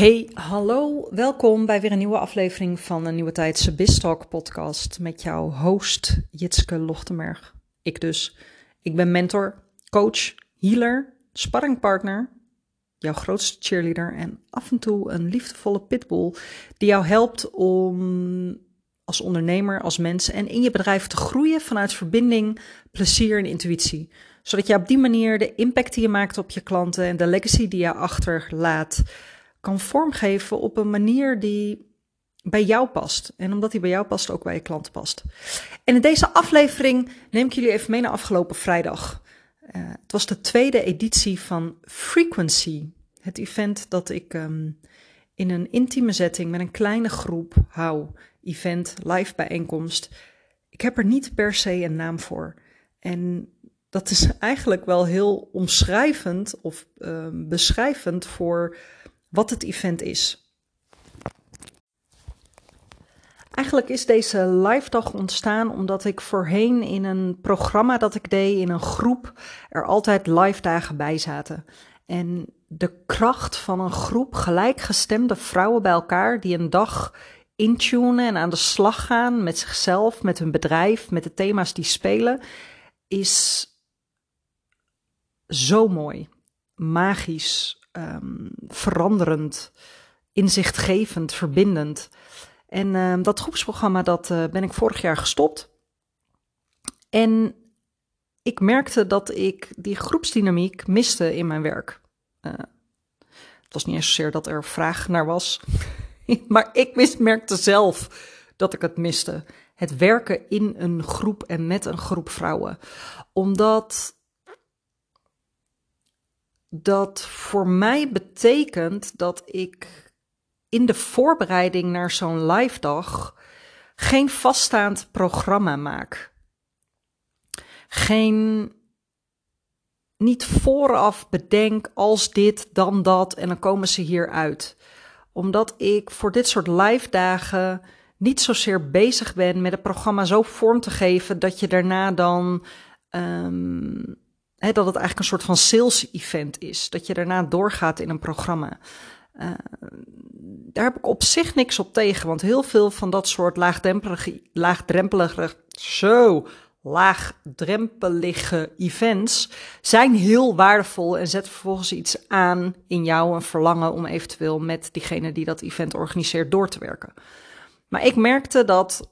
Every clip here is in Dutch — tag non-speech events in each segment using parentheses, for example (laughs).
Hey, hallo, welkom bij weer een nieuwe aflevering van een Nieuwe Tijdse Bistalk podcast met jouw host Jitske Lochtenberg. Ik dus. Ik ben mentor, coach, healer, sparringpartner, jouw grootste cheerleader en af en toe een liefdevolle pitbull die jou helpt om als ondernemer, als mens en in je bedrijf te groeien vanuit verbinding, plezier en intuïtie. Zodat je op die manier de impact die je maakt op je klanten en de legacy die je achterlaat kan vormgeven op een manier die bij jou past. En omdat die bij jou past, ook bij je klant past. En in deze aflevering neem ik jullie even mee naar afgelopen vrijdag. Uh, het was de tweede editie van Frequency. Het event dat ik um, in een intieme setting met een kleine groep hou. Event, live bijeenkomst. Ik heb er niet per se een naam voor. En dat is (laughs) eigenlijk wel heel omschrijvend of uh, beschrijvend voor wat het event is. Eigenlijk is deze live dag ontstaan omdat ik voorheen in een programma dat ik deed in een groep er altijd live dagen bij zaten. En de kracht van een groep gelijkgestemde vrouwen bij elkaar die een dag intunen en aan de slag gaan met zichzelf, met hun bedrijf, met de thema's die spelen, is zo mooi, magisch, um, veranderend, inzichtgevend, verbindend. En um, dat groepsprogramma dat uh, ben ik vorig jaar gestopt. En ik merkte dat ik die groepsdynamiek miste in mijn werk. Uh, het was niet eens zozeer dat er vraag naar was, (laughs) maar ik merkte zelf dat ik het miste. Het werken in een groep en met een groep vrouwen. Omdat dat voor mij betekent dat ik in de voorbereiding naar zo'n live dag geen vaststaand programma maak. Geen niet vooraf bedenk als dit, dan dat en dan komen ze hier uit. Omdat ik voor dit soort live dagen niet zozeer bezig ben met het programma zo vorm te geven dat je daarna dan um, dat het eigenlijk een soort van sales-event is. Dat je daarna doorgaat in een programma. Uh, daar heb ik op zich niks op tegen, want heel veel van dat soort laagdrempelige, laagdrempelige, zo laagdrempelige events zijn heel waardevol en zetten vervolgens iets aan in jou, een verlangen om eventueel met diegene die dat event organiseert door te werken. Maar ik merkte dat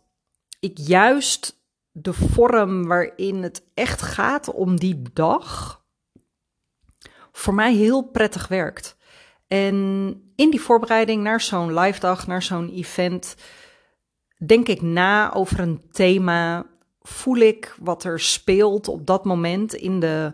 ik juist de vorm waarin het echt gaat om die dag, voor mij heel prettig werkt. En in die voorbereiding naar zo'n live dag, naar zo'n event, denk ik na over een thema. Voel ik wat er speelt op dat moment in de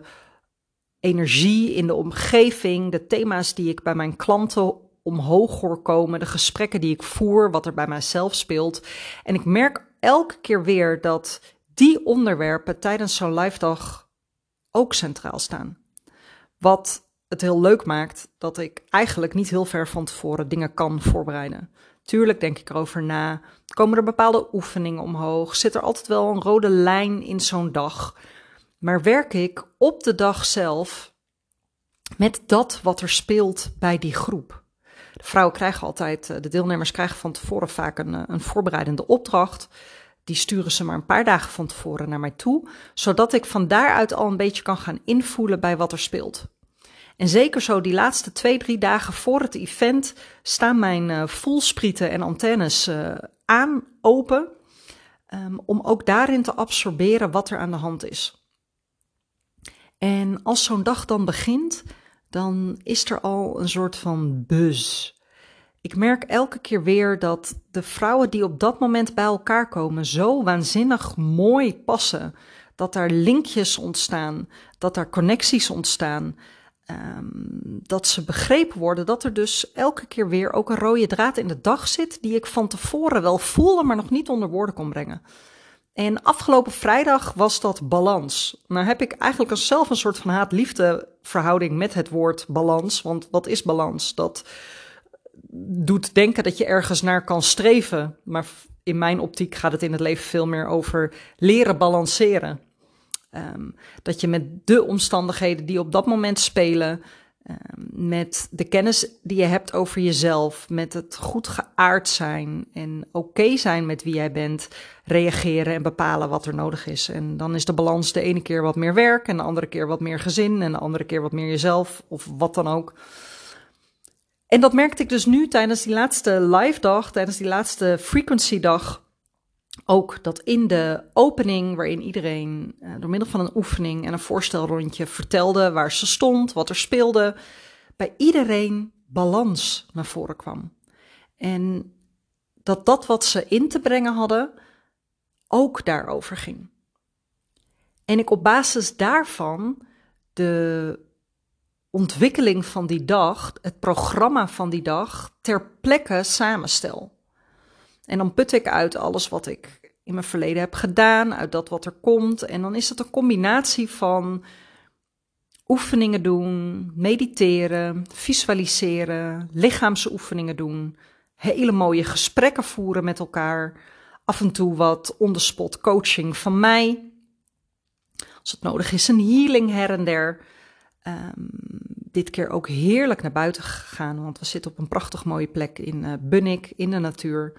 energie, in de omgeving, de thema's die ik bij mijn klanten omhoog hoor komen, de gesprekken die ik voer, wat er bij mijzelf speelt. En ik merk elke keer weer dat die onderwerpen tijdens zo'n live dag ook centraal staan. Wat het heel leuk maakt dat ik eigenlijk niet heel ver van tevoren dingen kan voorbereiden. Tuurlijk denk ik erover na. Komen er bepaalde oefeningen omhoog? Zit er altijd wel een rode lijn in zo'n dag? Maar werk ik op de dag zelf met dat wat er speelt bij die groep? De vrouwen krijgen altijd, eh, de deelnemers krijgen van tevoren vaak een, eh, een voorbereidende opdracht. Die sturen ze maar een paar dagen van tevoren naar mij toe, zodat ik van daaruit al een beetje kan gaan invoelen bij wat er speelt. En zeker zo die laatste twee, drie dagen voor het event staan mijn uh, voelsprieten en antennes uh, aan, open, um, om ook daarin te absorberen wat er aan de hand is. En als zo'n dag dan begint, dan is er al een soort van buzz. Ik merk elke keer weer dat de vrouwen die op dat moment bij elkaar komen zo waanzinnig mooi passen. Dat daar linkjes ontstaan, dat daar connecties ontstaan. Um, dat ze begrepen worden dat er dus elke keer weer ook een rode draad in de dag zit, die ik van tevoren wel voelde, maar nog niet onder woorden kon brengen. En afgelopen vrijdag was dat balans. Nou heb ik eigenlijk zelf een soort van haat-liefde verhouding met het woord balans. Want wat is balans? Dat doet denken dat je ergens naar kan streven. Maar in mijn optiek gaat het in het leven veel meer over leren balanceren. Um, dat je met de omstandigheden die op dat moment spelen, Ehm, met de kennis die je hebt over jezelf, met het goed geaard zijn en oké zijn met wie jij bent, reageren en bepalen wat er nodig is. En dan is de balans de ene keer wat meer werk en de andere keer wat meer gezin en de andere keer wat meer jezelf of wat dan ook. En dat merkte ik dus nu tijdens die laatste live dag, tijdens die laatste frequency dag. Ook dat in de opening, waarin iedereen uh, door middel van een oefening en een voorstelrondje vertelde waar ze stond, wat er speelde, bij iedereen balans naar voren kwam. En dat dat wat ze in te brengen hadden ook daarover ging. En ik op basis daarvan de ontwikkeling van die dag, het programma van die dag, ter plekke samenstel. En dan put ik uit alles wat ik in mijn verleden heb gedaan, uit dat wat er komt. En dan is het een combinatie van oefeningen doen, mediteren, visualiseren, lichaamsoefeningen doen, hele mooie gesprekken voeren met elkaar, af en toe wat on-the-spot coaching van mij. Als het nodig is, een healing her en der. Um, dit keer ook heerlijk naar buiten gegaan, want we zitten op een prachtig mooie plek in uh, Bunnik, in de natuur.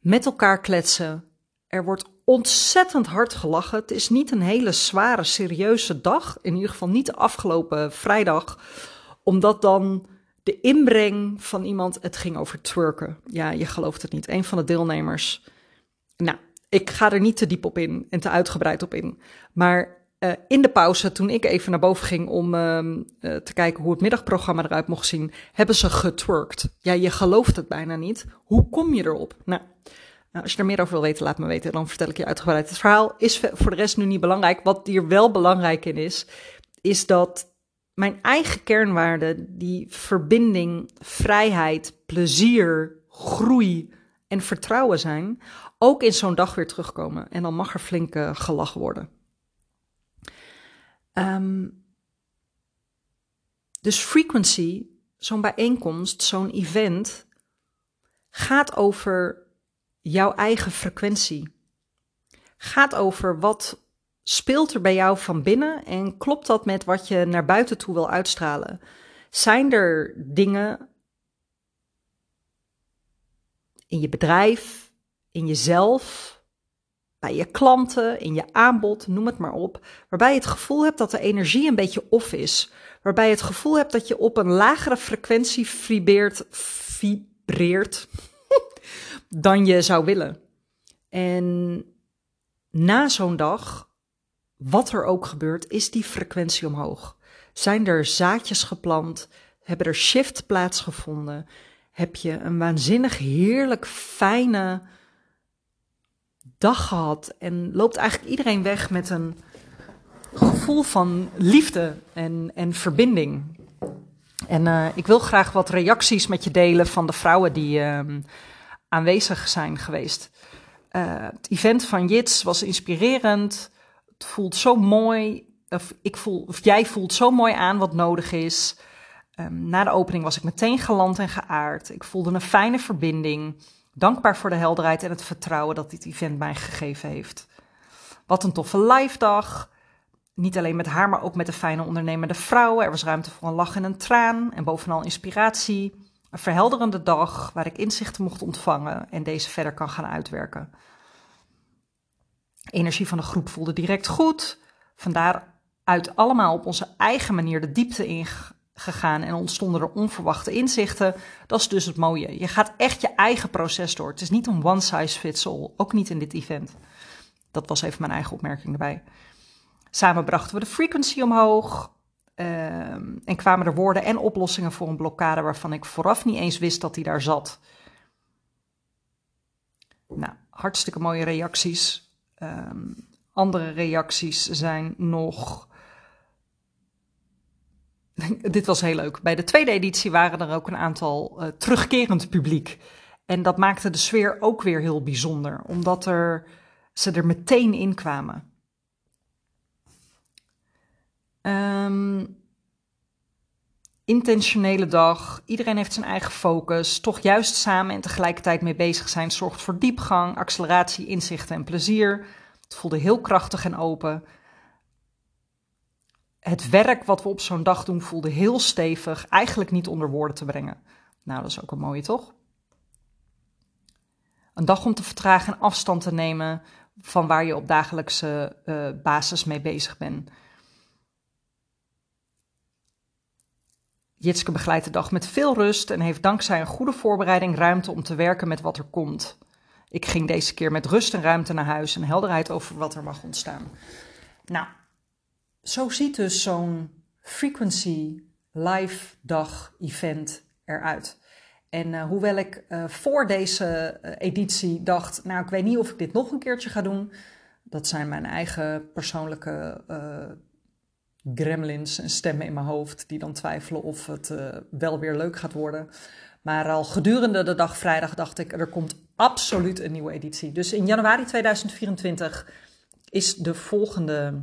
Met elkaar kletsen. Er wordt ontzettend hard gelachen. Het is niet een hele zware, serieuze dag. In ieder geval niet de afgelopen vrijdag. Omdat dan de inbreng van iemand, het ging over twerken. Ja, je gelooft het niet. Een van de deelnemers. Nou, ik ga er niet te diep op in en te uitgebreid op in. Maar uh, in de pauze, toen ik even naar boven ging om uh, uh, te kijken hoe het middagprogramma eruit mocht zien, hebben ze getwerkt. Ja, je gelooft het bijna niet. Hoe kom je erop? Nou, nou, als je er meer over wil weten, laat me weten. Dan vertel ik je uitgebreid. Het verhaal is voor de rest nu niet belangrijk. Wat hier wel belangrijk in is, is dat mijn eigen kernwaarden, die verbinding, vrijheid, plezier, groei en vertrouwen zijn, ook in zo'n dag weer terugkomen. En dan mag er flink gelachen worden. Um, dus frequency, zo'n bijeenkomst, zo'n event, gaat over jouw eigen frequentie. Gaat over wat speelt er bij jou van binnen en klopt dat met wat je naar buiten toe wil uitstralen? Zijn er dingen in je bedrijf, in jezelf, bij je klanten, in je aanbod, noem het maar op, waarbij je het gevoel hebt dat de energie een beetje off is, waarbij je het gevoel hebt dat je op een lagere frequentie vibreert, vibreert (laughs) dan je zou willen. En na zo'n dag, wat er ook gebeurt, is die frequentie omhoog. Zijn er zaadjes geplant? Hebben er shift plaatsgevonden? Heb je een waanzinnig heerlijk fijne dag gehad en loopt eigenlijk iedereen weg met een gevoel van liefde en, en verbinding. En uh, ik wil graag wat reacties met je delen van de vrouwen die uh, aanwezig zijn geweest. Uh, het event van Jits was inspirerend. Het voelt zo mooi. Of, ik voel, of jij voelt zo mooi aan wat nodig is. Um, na de opening was ik meteen geland en geaard. Ik voelde een fijne verbinding. Dankbaar voor de helderheid en het vertrouwen dat dit event mij gegeven heeft. Wat een toffe live dag. Niet alleen met haar, maar ook met de fijne ondernemende vrouwen. Er was ruimte voor een lach en een traan en bovenal inspiratie. Een verhelderende dag waar ik inzichten mocht ontvangen en deze verder kan gaan uitwerken. energie van de groep voelde direct goed. Vandaar uit allemaal op onze eigen manier de diepte in gegaan en ontstonden er onverwachte inzichten. Dat is dus het mooie. Je gaat echt je eigen proces door. Het is niet een one size fits all, ook niet in dit event. Dat was even mijn eigen opmerking erbij. Samen brachten we de frequency omhoog. Uh, en kwamen er woorden en oplossingen voor een blokkade waarvan ik vooraf niet eens wist dat die daar zat. Nou, hartstikke mooie reacties. Um, andere reacties zijn nog (laughs) dit was heel leuk. Bij de tweede editie waren er ook een aantal uh, terugkerend publiek. En dat maakte de sfeer ook weer heel bijzonder, omdat er, ze er meteen in kwamen. Um, intentionele dag, iedereen heeft zijn eigen focus, toch juist samen en tegelijkertijd mee bezig zijn zorgt voor diepgang, acceleratie, inzichten en plezier. Het voelde heel krachtig en open. Het werk wat we op zo'n dag doen voelde heel stevig, eigenlijk niet onder woorden te brengen. Nou, dat is ook een mooie, toch? Een dag om te vertragen en afstand te nemen van waar je op dagelijkse uh, basis mee bezig bent. Jitske begeleidt de dag met veel rust en heeft dankzij een goede voorbereiding ruimte om te werken met wat er komt. Ik ging deze keer met rust en ruimte naar huis en helderheid over wat er mag ontstaan. Nou, zo ziet dus zo'n frequency live dag event eruit. En uh, hoewel ik uh, voor deze uh, editie dacht, nou ik weet niet of ik dit nog een keertje ga doen. Dat zijn mijn eigen persoonlijke gremlins en stemmen in mijn hoofd die dan twijfelen of het wel weer leuk gaat worden. Maar al gedurende de dag vrijdag dacht ik, er komt absoluut een nieuwe editie. Dus in januari 2024 is de volgende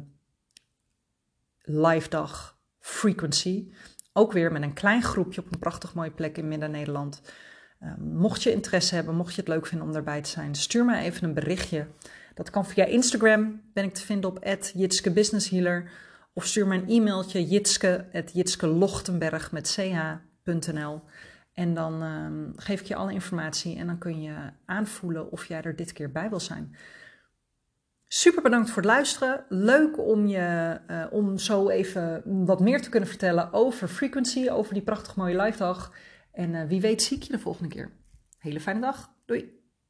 live dag Frequency. Ook weer met een klein groepje op een prachtig mooie plek in Midden-Nederland. Uh, mocht je interesse hebben, mocht je het leuk vinden om erbij te zijn, stuur me even een berichtje. Dat kan via Instagram, ben ik te vinden op Jitske Business Healer. Of stuur me een e-mailtje jitske.jitskelochtenberg met ch.nl. En dan uh, geef ik je alle informatie en dan kun je aanvoelen of jij er dit keer bij wil zijn. Super bedankt voor het luisteren. Leuk om je uh, om zo even wat meer te kunnen vertellen over frequency, over die prachtig mooie live dag. En uh, wie weet zie ik je de volgende keer. Hele fijne dag. Doei.